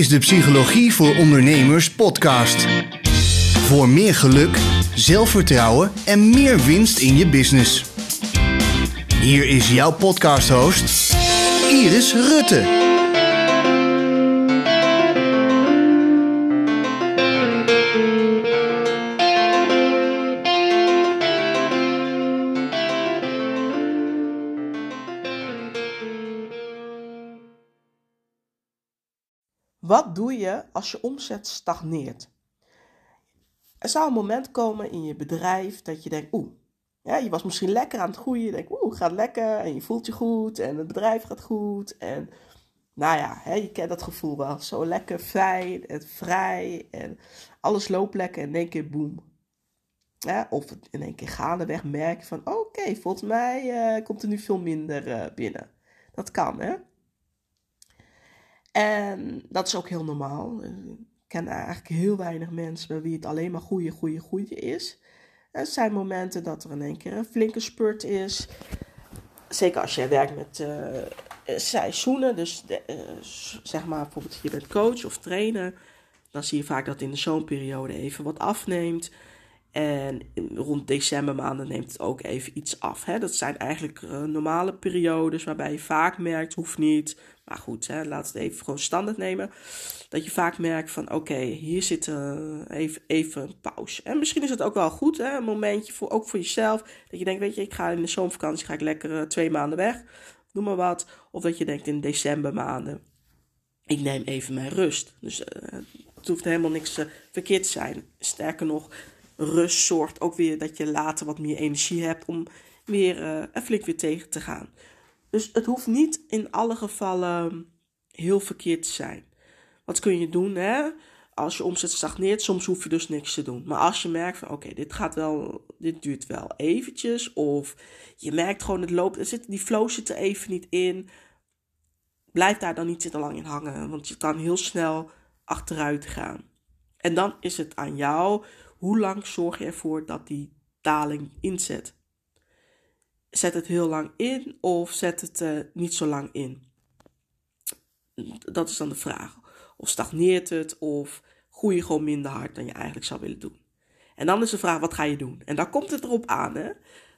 is de Psychologie voor Ondernemers podcast. Voor meer geluk, zelfvertrouwen en meer winst in je business. Hier is jouw podcast-host, Iris Rutte. Wat doe je als je omzet stagneert? Er zou een moment komen in je bedrijf dat je denkt, oeh, ja, je was misschien lekker aan het groeien. Je denkt, oeh, gaat lekker en je voelt je goed en het bedrijf gaat goed. En nou ja, hè, je kent dat gevoel wel. Zo lekker fijn en vrij en alles loopt lekker en in één keer boem. Of in één keer gaandeweg merk je van, oké, volgens mij uh, komt er nu veel minder uh, binnen. Dat kan, hè. En dat is ook heel normaal. Ik ken eigenlijk heel weinig mensen bij wie het alleen maar goede, goede, goede is. Er zijn momenten dat er in één keer een flinke spurt is. Zeker als jij werkt met uh, seizoenen. Dus de, uh, zeg maar bijvoorbeeld je bent coach of trainer. Dan zie je vaak dat in de zomerperiode even wat afneemt. En rond decembermaanden neemt het ook even iets af. Hè? Dat zijn eigenlijk uh, normale periodes waarbij je vaak merkt, hoeft niet. Maar goed, hè, laat het even gewoon standaard nemen. Dat je vaak merkt van oké, hier zit uh, even, even een pauze. En misschien is het ook wel goed, hè, een momentje voor, ook voor jezelf. Dat je denkt, weet je, ik ga in de zomervakantie ga ik lekker uh, twee maanden weg. Noem maar wat. Of dat je denkt in decembermaanden, ik neem even mijn rust. Dus het hoeft helemaal niks verkeerd te zijn. Sterker nog, rust zorgt ook weer dat je later wat meer energie hebt om weer uh, flink weer tegen te gaan. Dus het hoeft niet in alle gevallen heel verkeerd te zijn. Wat kun je doen, hè? Als je omzet stagneert, soms hoef je dus niks te doen. Maar als je merkt van, oké, dit gaat wel, dit duurt wel eventjes. Of je merkt gewoon, het loopt, er zit, die flow zit er even niet in. Blijf daar dan niet te lang in hangen, want je kan heel snel achteruit gaan. En dan is het aan jou hoe lang zorg je ervoor dat die daling inzet? Zet het heel lang in of zet het uh, niet zo lang in? Dat is dan de vraag. Of stagneert het of groei je gewoon minder hard dan je eigenlijk zou willen doen? En dan is de vraag, wat ga je doen? En dan komt het erop aan, hè?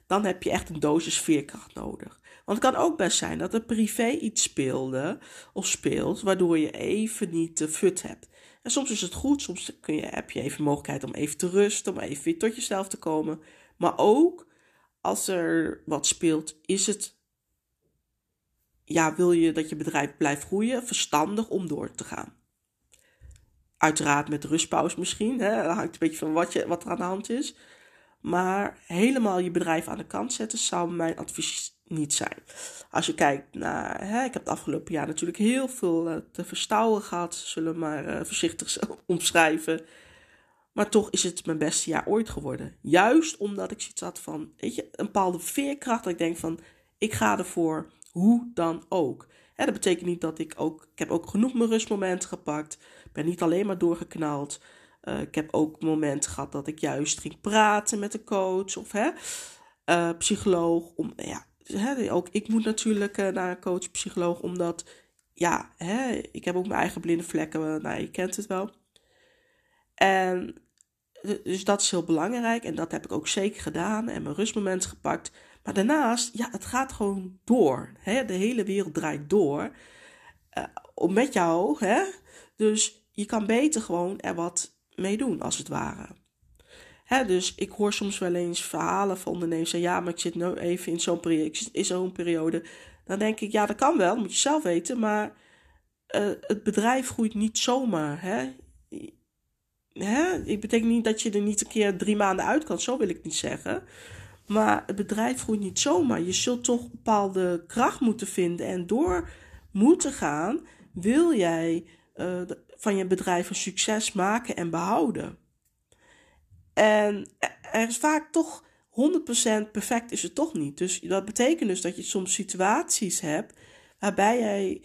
Dan heb je echt een dosis veerkracht nodig. Want het kan ook best zijn dat er privé iets speelde of speelt, waardoor je even niet de fut hebt. En soms is het goed, soms kun je, heb je even de mogelijkheid om even te rusten, om even weer tot jezelf te komen. Maar ook als er wat speelt, is het, ja, wil je dat je bedrijf blijft groeien, verstandig om door te gaan. Uiteraard met rustpauze misschien, hè? dat hangt een beetje van wat, je, wat er aan de hand is. Maar helemaal je bedrijf aan de kant zetten zou mijn advies niet zijn. Als je kijkt naar, hè, ik heb het afgelopen jaar natuurlijk heel veel uh, te verstouwen gehad, zullen we maar uh, voorzichtig omschrijven. Maar toch is het mijn beste jaar ooit geworden. Juist omdat ik zoiets had van, weet je, een bepaalde veerkracht. Dat ik denk van, ik ga ervoor, hoe dan ook. Hè, dat betekent niet dat ik ook, ik heb ook genoeg mijn rustmomenten gepakt. Ben niet alleen maar doorgeknald. Uh, ik heb ook momenten gehad dat ik juist ging praten met de coach of hè, psycholoog. Om, ja, ook ik moet natuurlijk uh, naar een coach, psycholoog, omdat, ja, hè, ik heb ook mijn eigen blinde vlekken, nou, je kent het wel. En dus dat is heel belangrijk en dat heb ik ook zeker gedaan en mijn rustmoment gepakt. Maar daarnaast, ja, het gaat gewoon door. Hè? De hele wereld draait door. Uh, met jou, hè? Dus je kan beter gewoon er wat mee doen, als het ware dus ik hoor soms wel eens verhalen van ondernemers ja, maar ik zit nu even in zo'n periode, periode. Dan denk ik, ja, dat kan wel, dat moet je zelf weten, maar uh, het bedrijf groeit niet zomaar. Hè? Hè? Ik betekent niet dat je er niet een keer drie maanden uit kan, zo wil ik niet zeggen. Maar het bedrijf groeit niet zomaar. Je zult toch bepaalde kracht moeten vinden en door moeten gaan, wil jij uh, van je bedrijf een succes maken en behouden. En er is vaak toch 100% perfect is het toch niet. Dus dat betekent dus dat je soms situaties hebt waarbij jij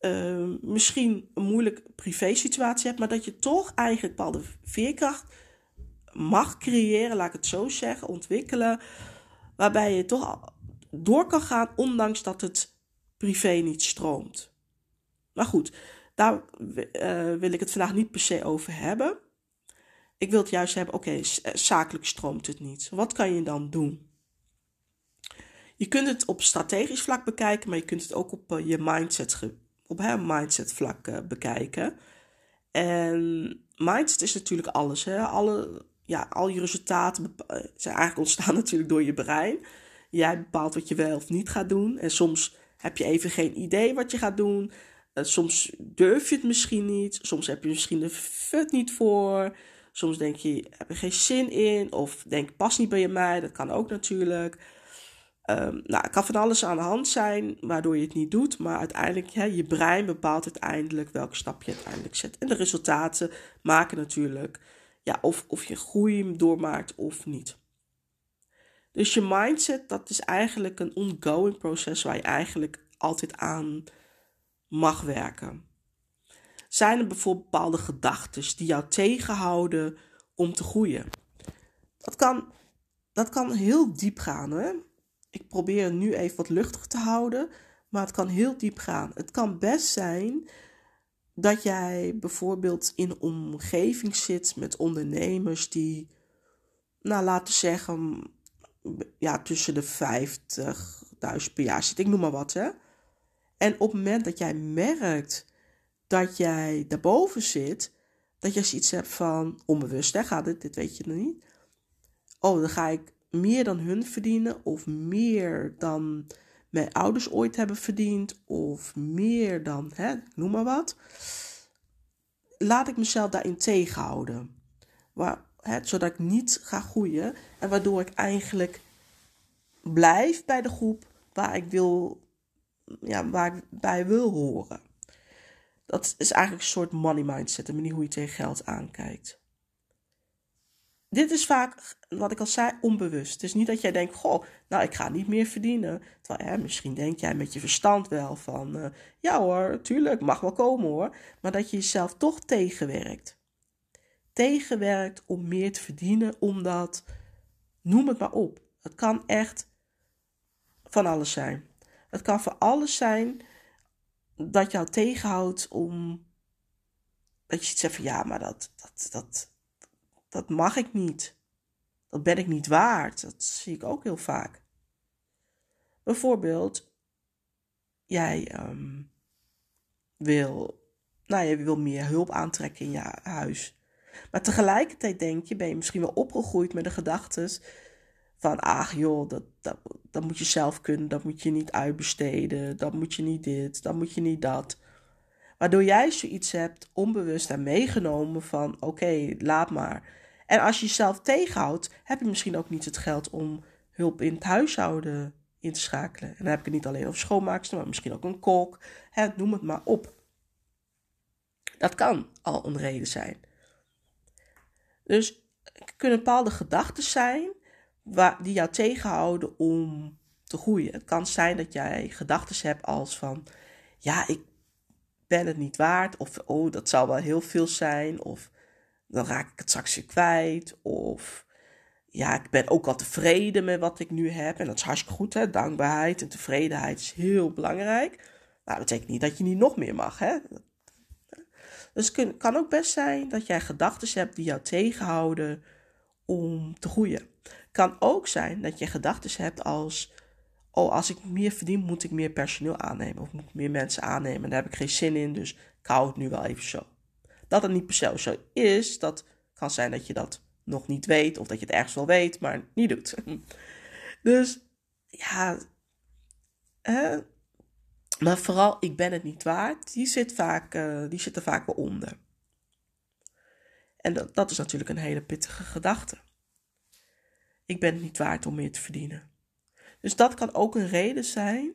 uh, misschien een moeilijke privé situatie hebt, maar dat je toch eigenlijk bepaalde veerkracht mag creëren, laat ik het zo zeggen, ontwikkelen, waarbij je toch door kan gaan, ondanks dat het privé niet stroomt. Maar goed, Daar uh, wil ik het vandaag niet per se over hebben. Ik wil het juist hebben, oké, okay, zakelijk stroomt het niet. Wat kan je dan doen? Je kunt het op strategisch vlak bekijken, maar je kunt het ook op je mindset, op mindset vlak bekijken. En mindset is natuurlijk alles. Hè? Alle, ja, al je resultaten zijn eigenlijk ontstaan natuurlijk door je brein. Jij bepaalt wat je wel of niet gaat doen. En soms heb je even geen idee wat je gaat doen. Soms durf je het misschien niet. Soms heb je misschien de fut niet voor. Soms denk je, heb je geen zin in. Of denk, past niet bij mij. Dat kan ook natuurlijk. Um, nou, het kan van alles aan de hand zijn waardoor je het niet doet. Maar uiteindelijk, hè, je brein bepaalt uiteindelijk welke stap je uiteindelijk zet. En de resultaten maken natuurlijk ja, of, of je groei doormaakt of niet. Dus je mindset, dat is eigenlijk een ongoing proces waar je eigenlijk altijd aan mag werken. Zijn er bijvoorbeeld bepaalde gedachten die jou tegenhouden om te groeien? Dat kan, dat kan heel diep gaan. Hè? Ik probeer nu even wat luchtig te houden, maar het kan heel diep gaan. Het kan best zijn dat jij bijvoorbeeld in een omgeving zit met ondernemers die, nou laten we zeggen, ja, tussen de 50.000 per jaar zit. Ik noem maar wat, hè. En op het moment dat jij merkt dat jij daarboven zit, dat je iets hebt van onbewust, hè, gaat het, dit weet je nog niet. Oh, dan ga ik meer dan hun verdienen, of meer dan mijn ouders ooit hebben verdiend, of meer dan, hè, noem maar wat. Laat ik mezelf daarin tegenhouden. Waar, hè, zodat ik niet ga groeien en waardoor ik eigenlijk blijf bij de groep waar ik wil, ja, waar ik bij wil horen. Dat is eigenlijk een soort money mindset, de manier hoe je tegen geld aankijkt. Dit is vaak, wat ik al zei, onbewust. Het is niet dat jij denkt, goh, nou ik ga niet meer verdienen. Terwijl, misschien denk jij met je verstand wel van, uh, ja hoor, tuurlijk, mag wel komen hoor. Maar dat je jezelf toch tegenwerkt. Tegenwerkt om meer te verdienen, omdat, noem het maar op. Het kan echt van alles zijn. Het kan voor alles zijn dat jou tegenhoudt om. Dat je zegt van ja, maar dat, dat, dat, dat mag ik niet. Dat ben ik niet waard. Dat zie ik ook heel vaak. Bijvoorbeeld, jij um, wil, nou, je wil meer hulp aantrekken in je huis. Maar tegelijkertijd denk je, ben je misschien wel opgegroeid met de gedachten van, ach joh, dat, dat, moet je zelf kunnen, dat moet je niet uitbesteden, dat moet je niet dit, dat moet je niet dat. Waardoor jij zoiets hebt onbewust en meegenomen van, oké, laat maar. En als je jezelf tegenhoudt, heb je misschien ook niet het geld om hulp in het huishouden in te schakelen. En dan heb ik het niet alleen over schoonmaakster, maar misschien ook een kok, noem het maar op. Dat kan al een reden zijn. Dus kunnen bepaalde gedachten zijn die jou tegenhouden om te groeien. Het kan zijn dat jij gedachten hebt als van, ja, ik ben het niet waard, of oh, dat zou wel heel veel zijn, of dan raak ik het straks weer kwijt, of ja, ik ben ook al tevreden met wat ik nu heb, en dat is hartstikke goed, hè, dankbaarheid en tevredenheid is heel belangrijk. Maar dat betekent niet dat je niet nog meer mag, hè. Dus het kan ook best zijn dat jij gedachten hebt die jou tegenhouden om te groeien. Kan ook zijn dat je gedachten hebt als: Oh, als ik meer verdien, moet ik meer personeel aannemen. Of moet ik meer mensen aannemen. Daar heb ik geen zin in, dus ik hou het nu wel even zo. Dat het niet per se zo is, dat kan zijn dat je dat nog niet weet. Of dat je het ergens wel weet, maar niet doet. Dus ja. maar vooral, ik ben het niet waard. Die zit, vaak, uh, die zit er vaak wel onder. En dat, dat is natuurlijk een hele pittige gedachte. Ik ben het niet waard om meer te verdienen. Dus dat kan ook een reden zijn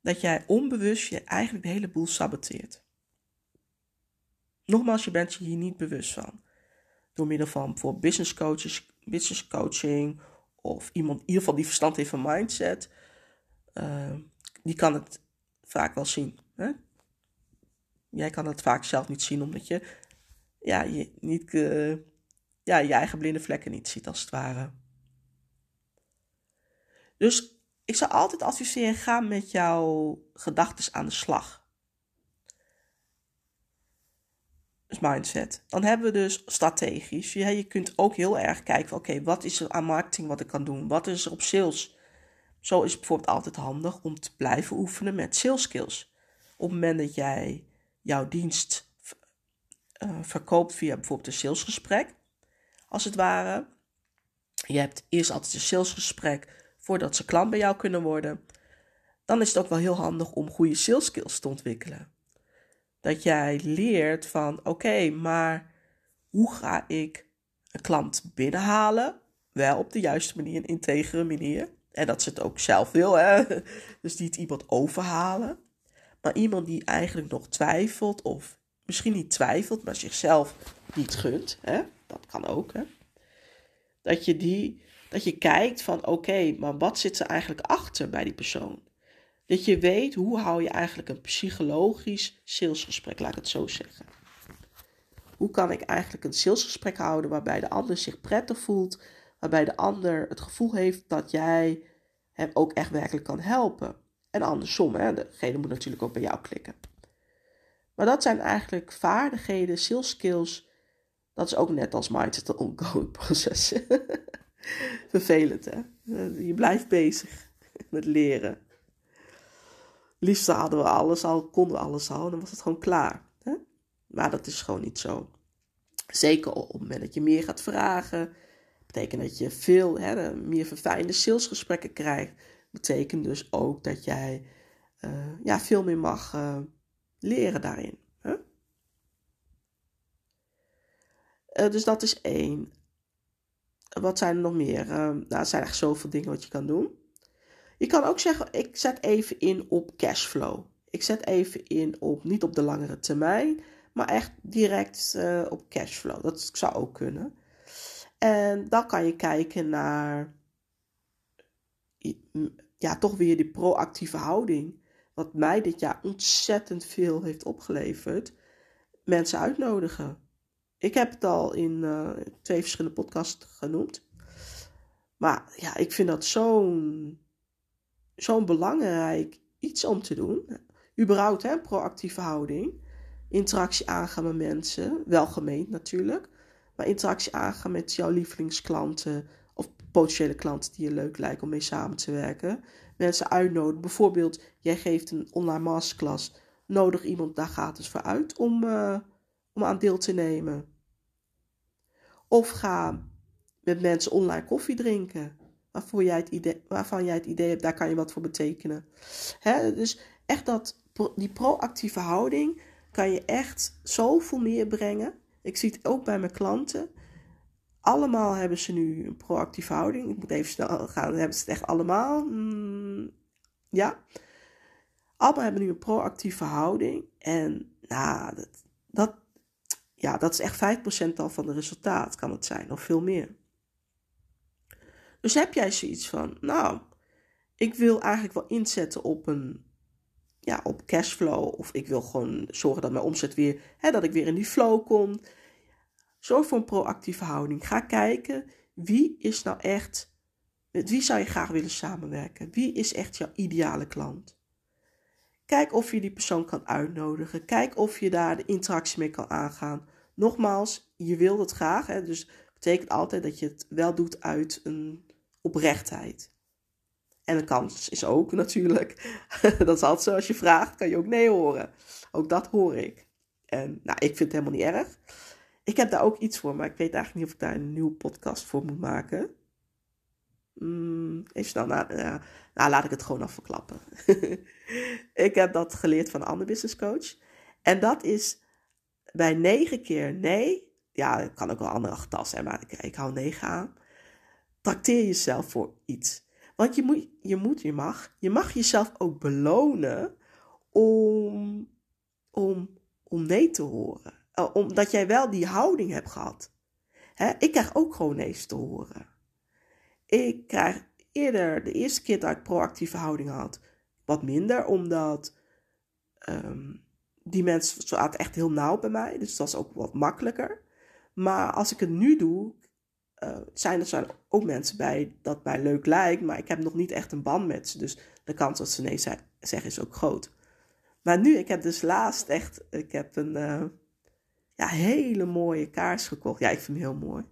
dat jij onbewust je eigenlijk de hele boel saboteert. Nogmaals, je bent je hier niet bewust van. Door middel van bijvoorbeeld business coaches, business coaching of iemand in ieder geval die verstand heeft van mindset, uh, die kan het vaak wel zien. Hè? Jij kan het vaak zelf niet zien omdat je, ja, je, niet, uh, ja, je eigen blinde vlekken niet ziet als het ware. Dus ik zou altijd adviseren: ga met jouw gedachten aan de slag. mindset. Dan hebben we dus strategisch. Ja, je kunt ook heel erg kijken oké, wat is er aan marketing wat ik kan doen? Wat is er op sales? Zo is het bijvoorbeeld altijd handig om te blijven oefenen met sales skills. Op het moment dat jij jouw dienst uh, verkoopt via bijvoorbeeld een salesgesprek, als het ware. Je hebt eerst altijd een salesgesprek voordat ze klant bij jou kunnen worden. Dan is het ook wel heel handig om goede sales skills te ontwikkelen. Dat jij leert van oké, maar hoe ga ik een klant binnenhalen? Wel op de juiste manier, een integere manier. En dat ze het ook zelf wil, hè? Dus niet iemand overhalen. Maar iemand die eigenlijk nog twijfelt, of misschien niet twijfelt, maar zichzelf niet gunt. Hè? Dat kan ook. Hè? Dat, je die, dat je kijkt van oké, maar wat zit er eigenlijk achter bij die persoon? Dat je weet hoe hou je eigenlijk een psychologisch salesgesprek, laat ik het zo zeggen. Hoe kan ik eigenlijk een salesgesprek houden waarbij de ander zich prettig voelt, waarbij de ander het gevoel heeft dat jij hem ook echt werkelijk kan helpen. En andersom, hè, degene moet natuurlijk ook bij jou klikken. Maar dat zijn eigenlijk vaardigheden, sales skills. Dat is ook net als mindset een ongoing proces. Vervelend, hè? Je blijft bezig met leren. Liefst hadden we alles al, konden we alles al, dan was het gewoon klaar. Hè? Maar dat is gewoon niet zo. Zeker op het moment dat je meer gaat vragen, betekent dat je veel hè, meer verfijnde salesgesprekken krijgt. Betekent dus ook dat jij uh, ja, veel meer mag uh, leren daarin. Hè? Uh, dus dat is één. Wat zijn er nog meer? nou, er zijn echt zoveel dingen wat je kan doen. Je kan ook zeggen, ik zet even in op cashflow. Ik zet even in op, niet op de langere termijn, maar echt direct op cashflow. Dat zou ook kunnen. En dan kan je kijken naar, ja, toch weer die proactieve houding. Wat mij dit jaar ontzettend veel heeft opgeleverd. Mensen uitnodigen. Ik heb het al in uh, twee verschillende podcasts genoemd. Maar ja, ik vind dat zo'n zo'n belangrijk iets om te doen. Überhaupt, hè, proactieve houding. Interactie aangaan met mensen. Welgemeend natuurlijk maar interactie aangaan met jouw lievelingsklanten potentiële klanten die je leuk lijken om mee samen te werken. Mensen uitnodigen. Bijvoorbeeld, jij geeft een online masterclass. Nodig iemand daar gratis voor uit om, uh, om aan deel te nemen. Of ga met mensen online koffie drinken. Waarvoor jij het idee, waarvan jij het idee hebt, daar kan je wat voor betekenen. Hè? Dus echt dat, die proactieve houding kan je echt zoveel meer brengen ik zie het ook bij mijn klanten. Allemaal hebben ze nu een proactieve houding. Ik moet even snel gaan. Hebben ze het echt allemaal? Mm, ja. Allemaal hebben nu een proactieve houding. En nou, dat, dat, ja, dat is echt 5% al van de resultaat, kan het zijn, of veel meer. Dus heb jij zoiets van, nou, ik wil eigenlijk wel inzetten op een ja, op cashflow. Of ik wil gewoon zorgen dat mijn omzet weer, hè, dat ik weer in die flow kom. Zorg voor een proactieve houding. Ga kijken wie is nou echt, met wie zou je graag willen samenwerken? Wie is echt jouw ideale klant? Kijk of je die persoon kan uitnodigen. Kijk of je daar de interactie mee kan aangaan. Nogmaals, je wilt het graag. Hè? Dus dat betekent altijd dat je het wel doet uit een oprechtheid. En de kans is ook natuurlijk, dat is altijd zo, als je vraagt, kan je ook nee horen. Ook dat hoor ik. En nou, ik vind het helemaal niet erg. Ik heb daar ook iets voor, maar ik weet eigenlijk niet of ik daar een nieuwe podcast voor moet maken. Mm, even snel, nou, laat ik het gewoon af verklappen. ik heb dat geleerd van een andere business coach. En dat is bij negen keer nee, ja, het kan ook wel andere getal zijn, maar ik, ik hou negen aan. Trakteer jezelf voor iets. Want je moet, je moet, je mag, je mag jezelf ook belonen om, om, om nee te horen. Uh, omdat jij wel die houding hebt gehad. Hè? Ik krijg ook gewoon nee's te horen. Ik krijg eerder, de eerste keer dat ik proactieve houding had, wat minder, omdat um, die mensen zaten echt heel nauw bij mij. Dus dat is ook wat makkelijker. Maar als ik het nu doe, uh, zijn er zijn ook mensen bij dat mij leuk lijkt, maar ik heb nog niet echt een band met ze. Dus de kans dat ze nee zeggen is ook groot. Maar nu, ik heb dus laatst echt, ik heb een, uh, ja, hele mooie kaars gekocht. Ja, ik vind hem heel mooi.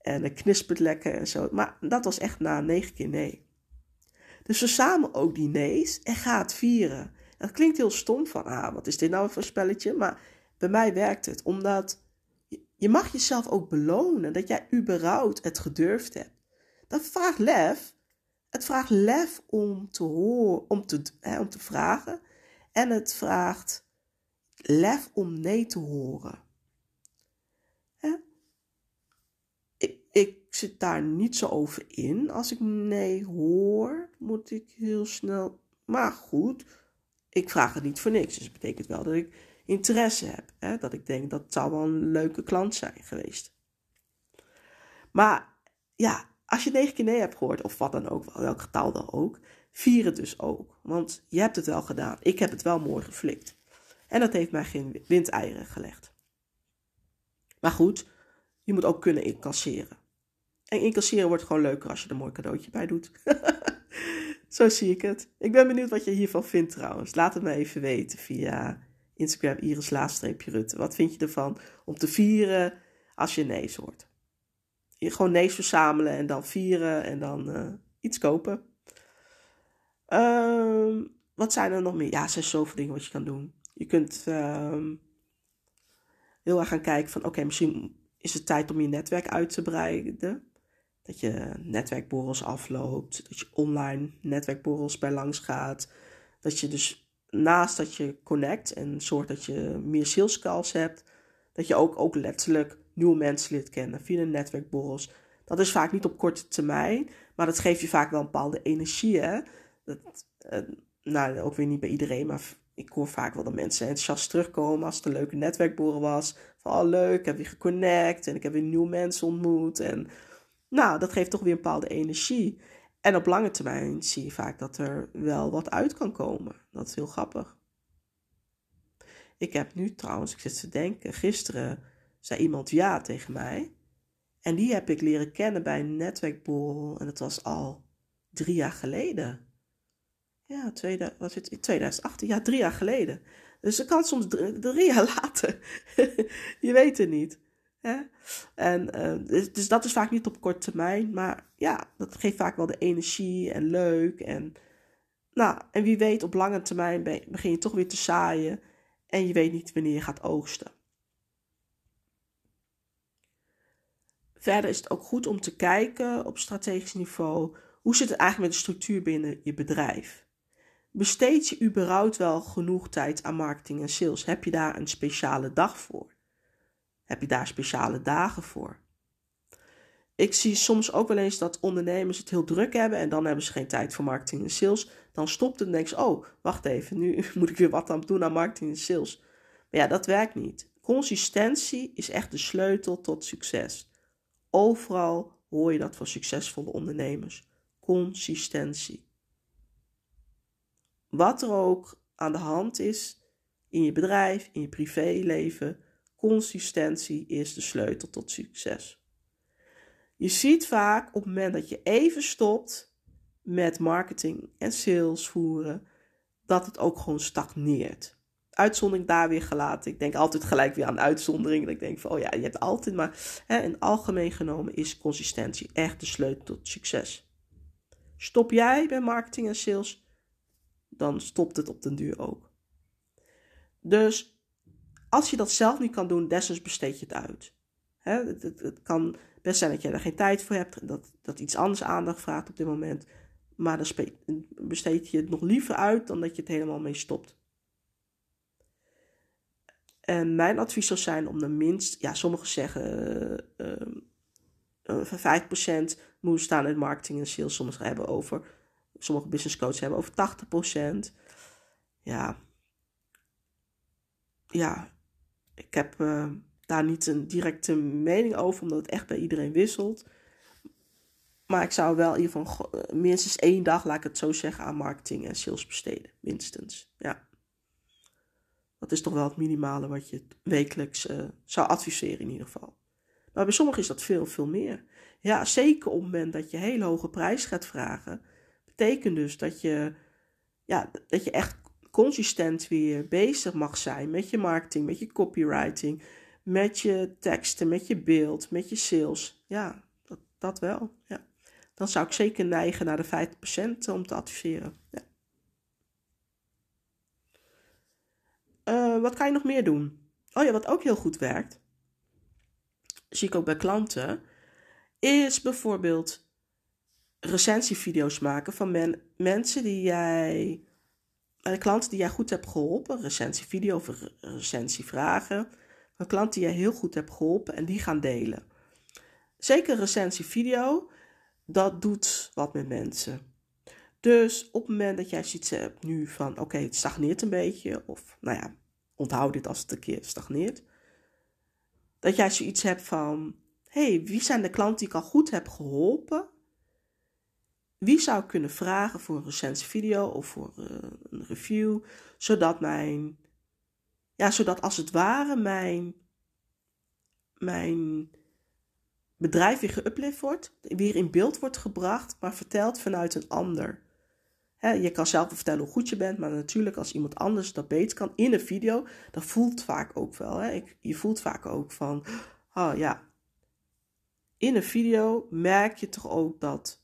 En het knispert lekker en zo. Maar dat was echt na negen keer nee. Dus we samen ook die nee's en ga het vieren. Dat klinkt heel stom van, ah, wat is dit nou voor spelletje? Maar bij mij werkt het, omdat je mag jezelf ook belonen dat jij überhaupt het gedurfd hebt. Dat vraagt lef. Het vraagt lef om te horen, om te, hè, om te vragen. En het vraagt lef om nee te horen. Ik zit daar niet zo over in. Als ik nee hoor, moet ik heel snel. Maar goed, ik vraag het niet voor niks. Dus dat betekent wel dat ik interesse heb. Hè? Dat ik denk dat zou wel een leuke klant zijn geweest. Maar ja, als je negen keer nee hebt gehoord, of wat dan ook, welk getal dan ook, vier het dus ook. Want je hebt het wel gedaan. Ik heb het wel mooi geflikt. En dat heeft mij geen windeieren gelegd. Maar goed, je moet ook kunnen incasseren. En incasseren wordt gewoon leuker als je er een mooi cadeautje bij doet. Zo zie ik het. Ik ben benieuwd wat je hiervan vindt trouwens. Laat het me even weten via Instagram Iris Rutte. Wat vind je ervan om te vieren als je nee's hoort? Je gewoon nee's verzamelen en dan vieren en dan uh, iets kopen. Uh, wat zijn er nog meer? Ja, er zijn zoveel dingen wat je kan doen. Je kunt uh, heel erg gaan kijken van oké, misschien is het tijd om je netwerk uit te breiden. Dat je netwerkborrels afloopt, dat je online netwerkborrels bij langs gaat. Dat je dus naast dat je connect en zorgt dat je meer sales calls hebt, dat je ook, ook letterlijk nieuwe mensen leert kennen via de netwerkborrels. Dat is vaak niet op korte termijn, maar dat geeft je vaak wel een bepaalde energie. Dat, uh, nou, ook weer niet bij iedereen, maar ik hoor vaak wel dat mensen enthousiast terugkomen als het een leuke netwerkborrel was. Van, oh leuk, ik heb weer geconnect en ik heb weer nieuwe mensen ontmoet. En nou, dat geeft toch weer een bepaalde energie. En op lange termijn zie je vaak dat er wel wat uit kan komen. Dat is heel grappig. Ik heb nu trouwens, ik zit te denken, gisteren zei iemand ja tegen mij. En die heb ik leren kennen bij een netwerkborrel. En dat was al drie jaar geleden. Ja, tweede, was het, 2018, ja, drie jaar geleden. Dus het kan soms drie, jaar later. je weet het niet. Hè? En, uh, dus, dus, dat is vaak niet op korte termijn. Maar ja, dat geeft vaak wel de energie en leuk. En, nou, en wie weet, op lange termijn begin je toch weer te zaaien. En je weet niet wanneer je gaat oogsten. Verder is het ook goed om te kijken op strategisch niveau. Hoe zit het eigenlijk met de structuur binnen je bedrijf? Besteed je überhaupt wel genoeg tijd aan marketing en sales? Heb je daar een speciale dag voor? Heb je daar speciale dagen voor? Ik zie soms ook wel eens dat ondernemers het heel druk hebben en dan hebben ze geen tijd voor marketing en sales. Dan stopt het en denken ze, oh, wacht even, nu moet ik weer wat aan doen aan marketing en sales. Maar ja, dat werkt niet. Consistentie is echt de sleutel tot succes. Overal hoor je dat van succesvolle ondernemers. Consistentie. Wat er ook aan de hand is in je bedrijf, in je privéleven, consistentie is de sleutel tot succes. Je ziet vaak op het moment dat je even stopt met marketing en sales voeren, dat het ook gewoon stagneert. Uitzondering daar weer gelaten. Ik denk altijd gelijk weer aan uitzonderingen. ik denk van, oh ja, je hebt altijd maar. Hè, in algemeen genomen is consistentie echt de sleutel tot succes. Stop jij bij marketing en sales, dan stopt het op den duur ook. Dus als je dat zelf niet kan doen, desnoods besteed je het uit. het, het, kan best zijn dat je er geen tijd voor hebt, dat, dat iets anders aandacht vraagt op dit moment. Maar dan besteed je het nog liever uit dan dat je het helemaal mee stopt. En mijn advies zou zijn om de minst, ja, sommigen zeggen uh, uh, 5% moet staan in marketing en sales. Sommigen hebben over, sommige business coaches hebben over 80%. Ja, ja, ik heb uh, daar niet een directe mening over, omdat het echt bij iedereen wisselt. Maar ik zou wel in ieder geval eh, minstens één dag, laat ik het zo zeggen, aan marketing en sales besteden. Minstens, ja. Dat is toch wel het minimale wat je wekelijks uh, zou adviseren in ieder geval. Maar bij sommigen is dat veel, veel meer. Ja, zeker op het moment dat je hele hoge prijs gaat vragen, betekent dus dat je, ja, dat je echt consistent weer bezig mag zijn met je marketing, met je copywriting, met je teksten, met je beeld, met je sales. Ja, dat, dat wel. Ja. Dan zou ik zeker neigen naar de 50% om te adviseren. Ja. Uh, wat kan je nog meer doen? Oh ja, wat ook heel goed werkt, zie ik ook bij klanten, is bijvoorbeeld recensievideo's maken van men, mensen die jij, uh, klanten die jij goed hebt geholpen, recensievideo of recensievragen, van klanten die jij heel goed hebt geholpen en die gaan delen. Zeker recensievideo, dat doet wat met mensen. Dus op het moment dat jij zoiets hebt nu van oké, het stagneert een beetje, of nou ja, onthoud dit als het een keer stagneert. Dat jij zoiets hebt van hey, wie zijn de klanten die ik al goed heb geholpen? Wie zou kunnen vragen voor een recente video of voor uh, een review, zodat mijn, ja, zodat als het ware mijn, mijn bedrijf weer geüplift wordt, weer in beeld wordt gebracht, maar verteld vanuit een ander je kan zelf vertellen hoe goed je bent, maar natuurlijk als iemand anders dat beter kan in een video, dat voelt vaak ook wel. Je voelt vaak ook van, oh ja, in een video merk je toch ook dat,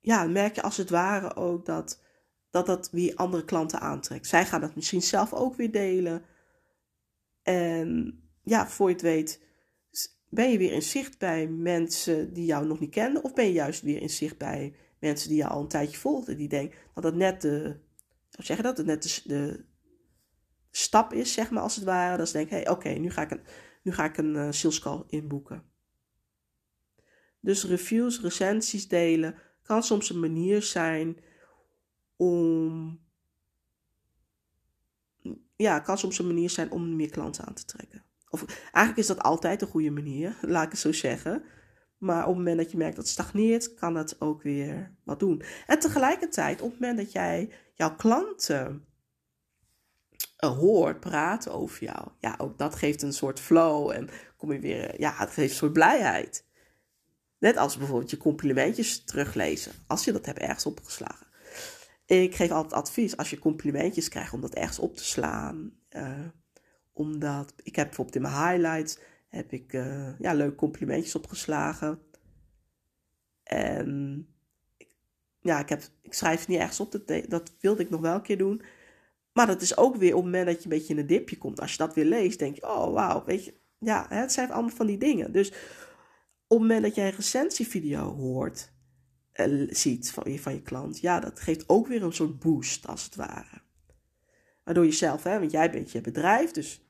ja, merk je als het ware ook dat dat, dat weer andere klanten aantrekt. Zij gaan dat misschien zelf ook weer delen. En ja, voor je het weet, ben je weer in zicht bij mensen die jou nog niet kennen, of ben je juist weer in zicht bij mensen die je al een tijdje volgden, die denken dat het net de, hoe zeg je dat, het net de, stap is, zeg maar, als het ware. Dat ze denken, hé, hey, oké, nu ga ik een, nu ga ik een call inboeken. Dus reviews, recensies delen kan soms een manier zijn om, ja, kan soms een manier zijn om meer klanten aan te trekken. Of eigenlijk is dat altijd een goede manier, laat ik het zo zeggen. Maar op het moment dat je merkt dat het stagneert, kan dat ook weer wat doen. En tegelijkertijd, op het moment dat jij jouw klanten uh, hoort praten over jou, ja, ook dat geeft een soort flow en kom je weer, ja, het geeft een soort blijheid. Net als bijvoorbeeld je complimentjes teruglezen, als je dat hebt ergens opgeslagen. Ik geef altijd advies als je complimentjes krijgt om dat ergens op te slaan. Uh, omdat ik heb bijvoorbeeld in mijn highlights heb ik uh, ja, leuke complimentjes opgeslagen. En ja, ik, heb, ik schrijf het niet ergens op, dat, dat wilde ik nog wel een keer doen. Maar dat is ook weer op het moment dat je een beetje in een dipje komt. Als je dat weer leest, denk je, oh wauw, weet je. Ja, het zijn allemaal van die dingen. Dus op het moment dat jij een recensievideo hoort, uh, ziet van je, van je klant, ja, dat geeft ook weer een soort boost, als het ware. Waardoor je zelf, hè, want jij bent je bedrijf, dus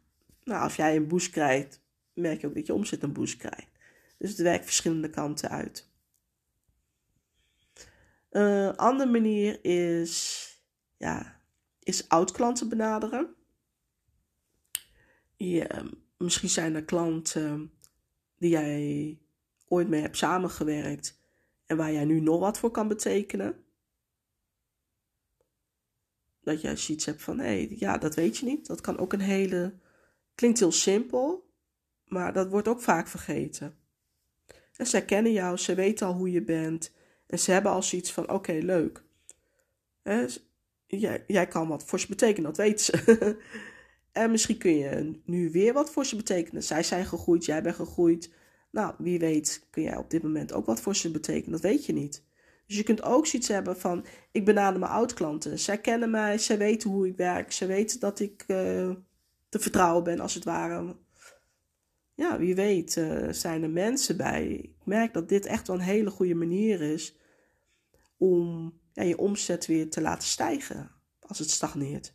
nou, als jij een boost krijgt merk je ook dat je omzet een boost krijgt. Dus het werkt verschillende kanten uit. Een andere manier is, ja, is oud-klanten benaderen. Ja, misschien zijn er klanten die jij ooit mee hebt samengewerkt en waar jij nu nog wat voor kan betekenen. Dat jij zoiets hebt van, hé, hey, ja, dat weet je niet. Dat kan ook een hele, klinkt heel simpel, maar dat wordt ook vaak vergeten. En zij kennen jou, ze weten al hoe je bent. En ze hebben al zoiets van: oké, leuk. jij, jij kan wat voor ze betekenen, dat weten ze. en misschien kun je nu weer wat voor ze betekenen. Zij zijn gegroeid, jij bent gegroeid. Nou, wie weet kun jij op dit moment ook wat voor ze betekenen, dat weet je niet. Dus je kunt ook zoiets hebben van: ik benader mijn oud-klanten. Zij kennen mij, zij weten hoe ik werk, ze weten dat ik uh, te vertrouwen ben, als het ware ja, wie weet uh, zijn er mensen bij. Ik merk dat dit echt wel een hele goede manier is om ja, je omzet weer te laten stijgen als het stagneert.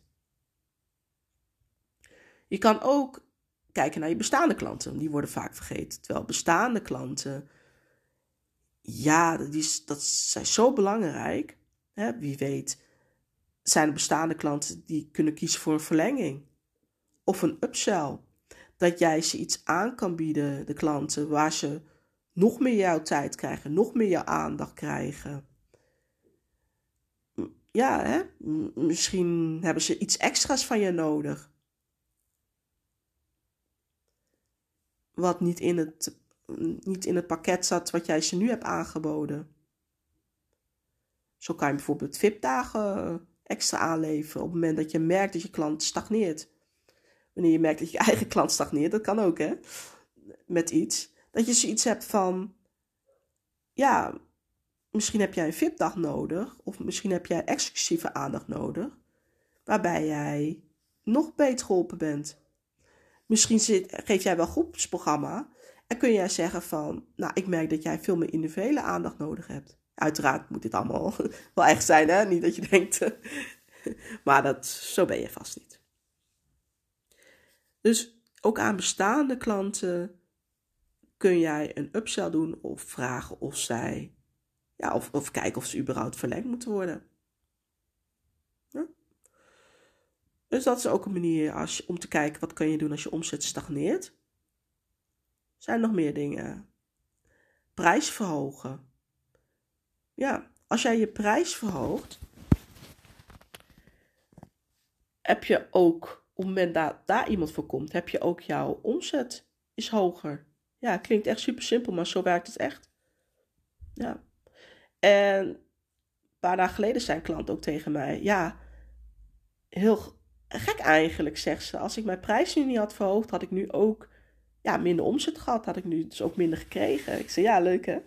Je kan ook kijken naar je bestaande klanten. Die worden vaak vergeten. Terwijl bestaande klanten, ja, die, dat zijn zo belangrijk. Hè? Wie weet zijn er bestaande klanten die kunnen kiezen voor een verlenging of een upsell dat jij ze iets aan kan bieden, de klanten, waar ze nog meer jouw tijd krijgen, nog meer jouw aandacht krijgen. Ja, hè? misschien hebben ze iets extra's van je nodig. Wat niet in, het, niet in het pakket zat wat jij ze nu hebt aangeboden. Zo kan je bijvoorbeeld VIP-dagen extra aanleveren op het moment dat je merkt dat je klant stagneert. wanneer je merkt dat je eigen klant stagneert, dat kan ook hè, met iets, dat je zoiets hebt van, ja, misschien heb jij een VIP-dag nodig, of misschien heb jij exclusieve aandacht nodig, waarbij jij nog beter geholpen bent. Misschien zit, geef jij wel groepsprogramma en kun jij zeggen van, nou, ik merk dat jij veel meer individuele aandacht nodig hebt. Uiteraard moet dit allemaal wel echt zijn, hè? Niet dat je denkt, maar dat, zo ben je vast niet. Dus ook aan bestaande klanten kun jij een upsell doen of vragen of zij, ja, of, of kijken of ze überhaupt verlengd moeten worden. Dus dat is ook een manier als om te kijken wat kan je doen als je omzet stagneert. Zijn nog meer dingen? Prijs verhogen. Ja, als jij je prijs verhoogt, heb je ook, op het moment dat daar iemand voor komt, heb je ook jouw omzet is hoger. Ja, klinkt echt super simpel, maar zo werkt het echt. Ja. En een paar dagen geleden zei een klant ook tegen mij: Ja, heel gek eigenlijk, zegt ze. Als ik mijn prijs nu niet had verhoogd, had ik nu ook ja, minder omzet gehad. Had ik nu dus ook minder gekregen. Ik zei: Ja, leuk hè?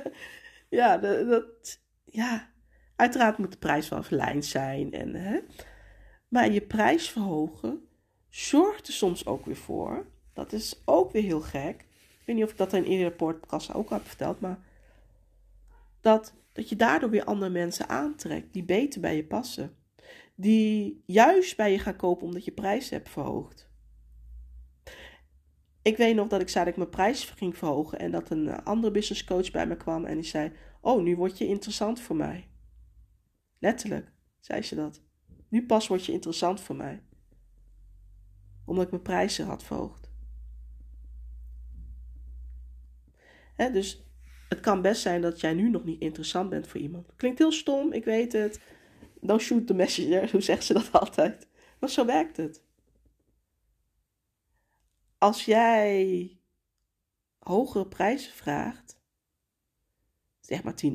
ja, dat, ja, uiteraard moet de prijs wel verlijnd zijn. En, hè? Maar je prijs verhogen zorgt er soms ook weer voor. Dat is ook weer heel gek. Ik weet niet of ik dat in eerdere podcast ook heb verteld, maar dat, dat je daardoor weer andere mensen aantrekt die beter bij je passen. Die juist bij je gaan kopen omdat je prijs hebt verhoogd. Ik weet nog dat ik zei dat ik mijn prijs ging verhogen en dat een andere business coach bij me kwam en die zei: Oh, nu word je interessant voor mij. Letterlijk, zei ze dat. Nu pas word je interessant voor mij. Omdat ik mijn prijzen had verhoogd. Dus het kan best zijn dat jij nu nog niet interessant bent voor iemand. Klinkt heel stom, ik weet het. Don't shoot the messenger, hoe zegt ze dat altijd? Maar zo werkt het. Als jij hogere prijzen vraagt, zeg maar 10.000,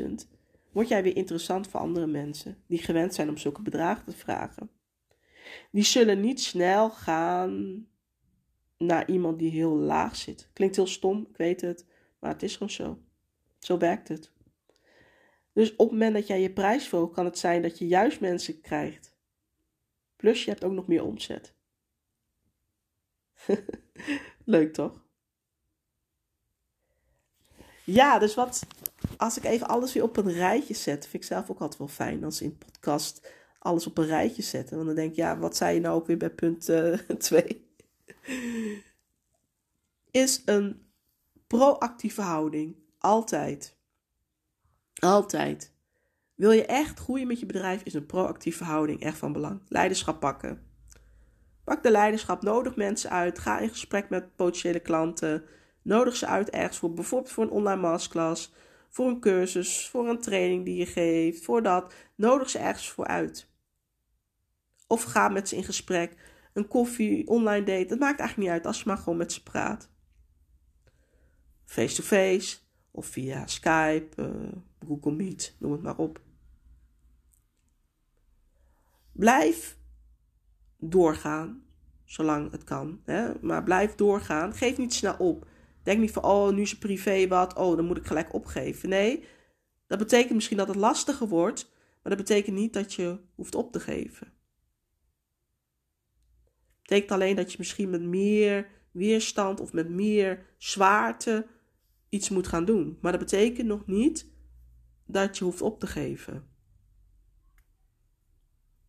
15.000, word jij weer interessant voor andere mensen die gewend zijn om zulke bedragen te vragen. Die zullen niet snel gaan naar iemand die heel laag zit. Klinkt heel stom, ik weet het, maar het is gewoon zo. Zo werkt het. Dus op het moment dat jij je prijs verhoogt, kan het zijn dat je juist mensen krijgt. Plus je hebt ook nog meer omzet. Leuk toch? Ja, dus wat, als ik even alles weer op een rijtje zet, vind ik zelf ook altijd wel fijn als in podcast alles op een rijtje zetten. Want dan denk ik, ja, wat zei je nou ook weer bij punt 2? Uh, is een proactieve houding. Altijd. Altijd. Wil je echt groeien met je bedrijf, is een proactieve houding echt van belang. Leiderschap pakken. Pak de leiderschap, nodig mensen uit, ga in gesprek met potentiële klanten, nodig ze uit ergens voor, bijvoorbeeld voor een online masterclass, voor een cursus, voor een training die je geeft, voor dat, nodig ze ergens voor uit. Of ga met ze in gesprek, een koffie, online date, dat maakt eigenlijk niet uit als je maar gewoon met ze praat. Face-to-face of via Skype, uh, Google Meet, noem het maar op. Blijf doorgaan, zolang het kan. Hè? Maar blijf doorgaan. Geef niet snel op. Denk niet van, oh, nu is het privé wat, oh, dan moet ik gelijk opgeven. Nee, dat betekent misschien dat het lastiger wordt, maar dat betekent niet dat je hoeft op te geven. Het betekent alleen dat je misschien met meer weerstand of met meer zwaarte iets moet gaan doen. Maar dat betekent nog niet dat je hoeft op te geven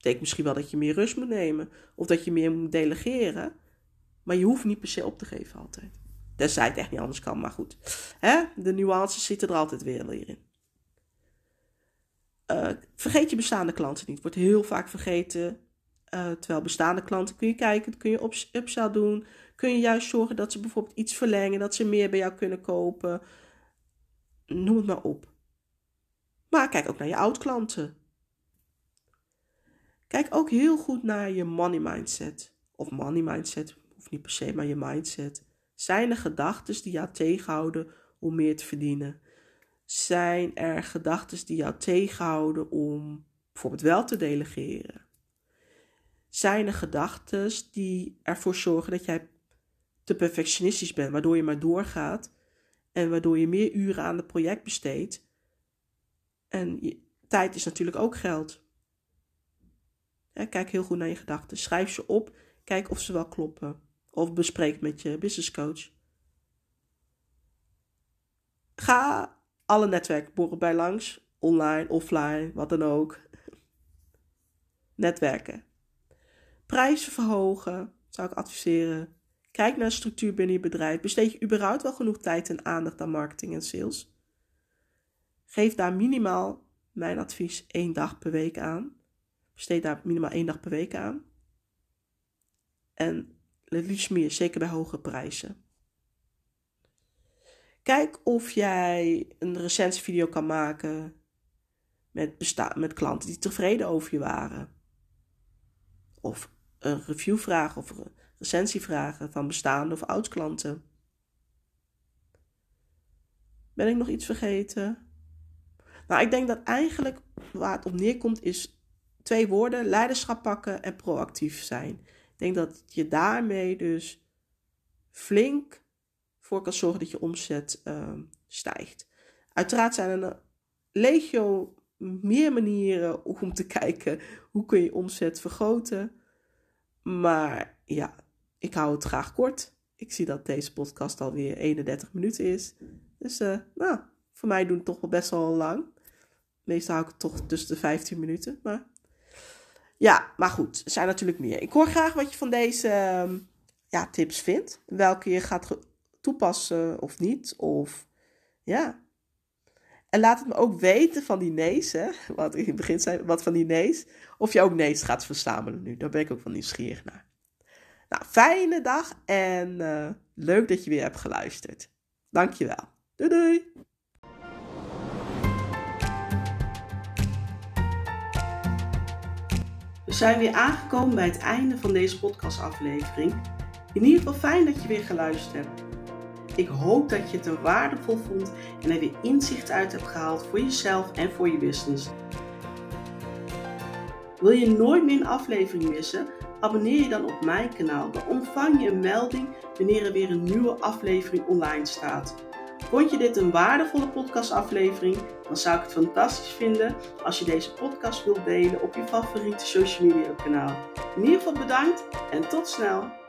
betekent misschien wel dat je meer rust moet nemen. Of dat je meer moet delegeren. Maar je hoeft niet per se op te geven altijd. Tenzij het echt niet anders kan, maar goed. Hè? De nuances zitten er altijd weer in. Uh, vergeet je bestaande klanten niet. Wordt heel vaak vergeten. Uh, terwijl bestaande klanten kun je kijken, kun je upsell doen. Kun je juist zorgen dat ze bijvoorbeeld iets verlengen, dat ze meer bij jou kunnen kopen. Noem het maar op. Maar kijk ook naar je oud-klanten. Kijk ook heel goed naar je money mindset. Of money mindset, hoeft niet per se, maar je mindset. Zijn er gedachten die jou tegenhouden om meer te verdienen? Zijn er gedachten die jou tegenhouden om bijvoorbeeld wel te delegeren? Zijn er gedachten die ervoor zorgen dat jij te perfectionistisch bent, waardoor je maar doorgaat en waardoor je meer uren aan het project besteedt? En tijd is natuurlijk ook geld. kijk heel goed naar je gedachten. Schrijf ze op. Kijk of ze wel kloppen. Of bespreek met je business coach. Ga alle netwerkborrelen bij langs. Online, offline, wat dan ook. Netwerken. Prijzen verhogen, zou ik adviseren. Kijk naar de structuur binnen je bedrijf. Besteed je überhaupt wel genoeg tijd en aandacht aan marketing en sales? Geef daar minimaal, mijn advies, één dag per week aan. Besteed daar minimaal één dag per week aan. En het liefst meer, zeker bij hoge prijzen. Kijk of jij een recensievideo kan maken met, met klanten die tevreden over je waren. Of een review vragen of recensie vragen van bestaande of oud-klanten. Ben ik nog iets vergeten? Nou, ik denk dat eigenlijk waar het op neerkomt is twee woorden: leiderschap pakken en proactief zijn. Ik denk dat je daarmee dus flink voor kan zorgen dat je omzet uh, stijgt. Uiteraard zijn er legio meer manieren om te kijken hoe kun je omzet vergroten. Maar ja, ik hou het graag kort. Ik zie dat deze podcast alweer 31 minuten is. Dus uh, nou, voor mij doen het toch wel best wel lang. Meestal hou ik het toch tussen de 15 minuten. Maar ja, maar goed, er zijn natuurlijk meer. Ik hoor graag wat je van deze uh, ja, tips vindt. Welke je gaat toepassen of niet. Of ja. En laat het me ook weten van die nee's, hè. Wat in het begin zei, wat van die nee's. Of je ook nee's gaat verzamelen nu. Daar ben ik ook wel nieuwsgierig naar. Nou, fijne dag en uh, leuk dat je weer hebt geluisterd. Dankjewel. Doei doei. We zijn weer aangekomen bij het einde van deze podcastaflevering. In ieder geval fijn dat je weer geluisterd hebt. Ik hoop dat je het er waardevol vond en er weer inzicht uit hebt gehaald voor jezelf en voor je business. Wil je nooit meer een aflevering missen? Abonneer je dan op mijn kanaal. Dan ontvang je een melding wanneer er weer een nieuwe aflevering online staat. Vond je dit een waardevolle podcastaflevering? Dan zou ik het fantastisch vinden als je deze podcast wilt delen op je favoriete social media kanaal. In ieder geval bedankt en tot snel!